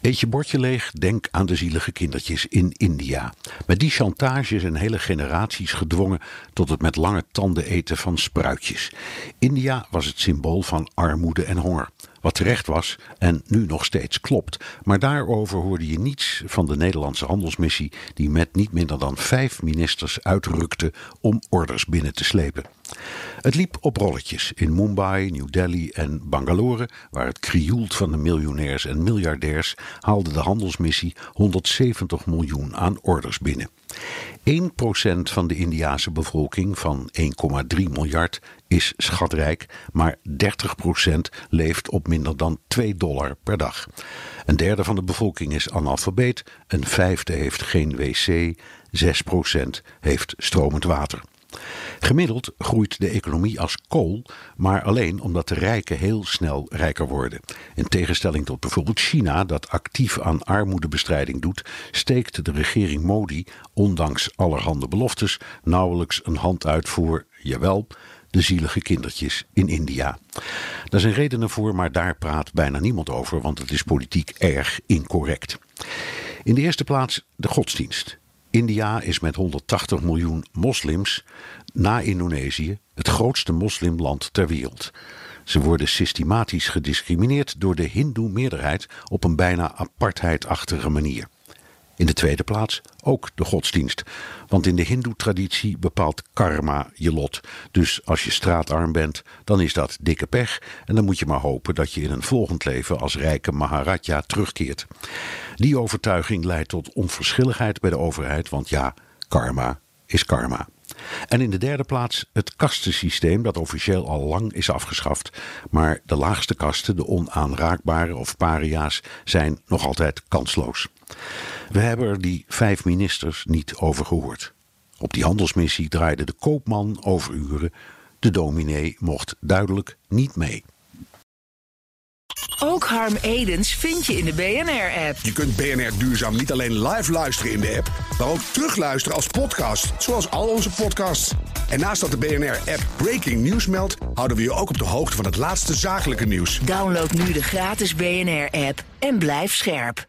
Eet je bordje leeg, denk aan de zielige kindertjes in India. Met die chantage zijn hele generaties gedwongen tot het met lange tanden eten van spruitjes. India was het symbool van armoede en honger. Wat terecht was en nu nog steeds klopt. Maar daarover hoorde je niets van de Nederlandse handelsmissie, die met niet minder dan vijf ministers uitrukte om orders binnen te slepen. Het liep op rolletjes in Mumbai, New Delhi en Bangalore, waar het krioelt van de miljonairs en miljardairs, haalde de handelsmissie 170 miljoen aan orders binnen. 1% van de Indiase bevolking van 1,3 miljard is schatrijk, maar 30% leeft op minder dan 2 dollar per dag. Een derde van de bevolking is analfabeet, een vijfde heeft geen wc, 6% heeft stromend water. Gemiddeld groeit de economie als kool, maar alleen omdat de rijken heel snel rijker worden. In tegenstelling tot bijvoorbeeld China, dat actief aan armoedebestrijding doet, steekt de regering Modi, ondanks allerhande beloftes, nauwelijks een hand uit voor, jawel, de zielige kindertjes in India. Daar zijn redenen voor, maar daar praat bijna niemand over, want het is politiek erg incorrect. In de eerste plaats de godsdienst. India is met 180 miljoen moslims na Indonesië het grootste moslimland ter wereld. Ze worden systematisch gediscrimineerd door de Hindoe-meerderheid op een bijna apartheidachtige manier. In de tweede plaats ook de godsdienst. Want in de Hindoe-traditie bepaalt karma je lot. Dus als je straatarm bent, dan is dat dikke pech. En dan moet je maar hopen dat je in een volgend leven als rijke Maharaja terugkeert. Die overtuiging leidt tot onverschilligheid bij de overheid, want ja, karma is karma. En in de derde plaats het kastensysteem dat officieel al lang is afgeschaft. Maar de laagste kasten, de onaanraakbare of paria's, zijn nog altijd kansloos. We hebben er die vijf ministers niet over gehoord. Op die handelsmissie draaide de koopman overuren. De dominee mocht duidelijk niet mee. Ook Harm Edens vind je in de BNR-app. Je kunt BNR Duurzaam niet alleen live luisteren in de app, maar ook terugluisteren als podcast, zoals al onze podcasts. En naast dat de BNR-app Breaking News meldt, houden we je ook op de hoogte van het laatste zakelijke nieuws. Download nu de gratis BNR-app en blijf scherp.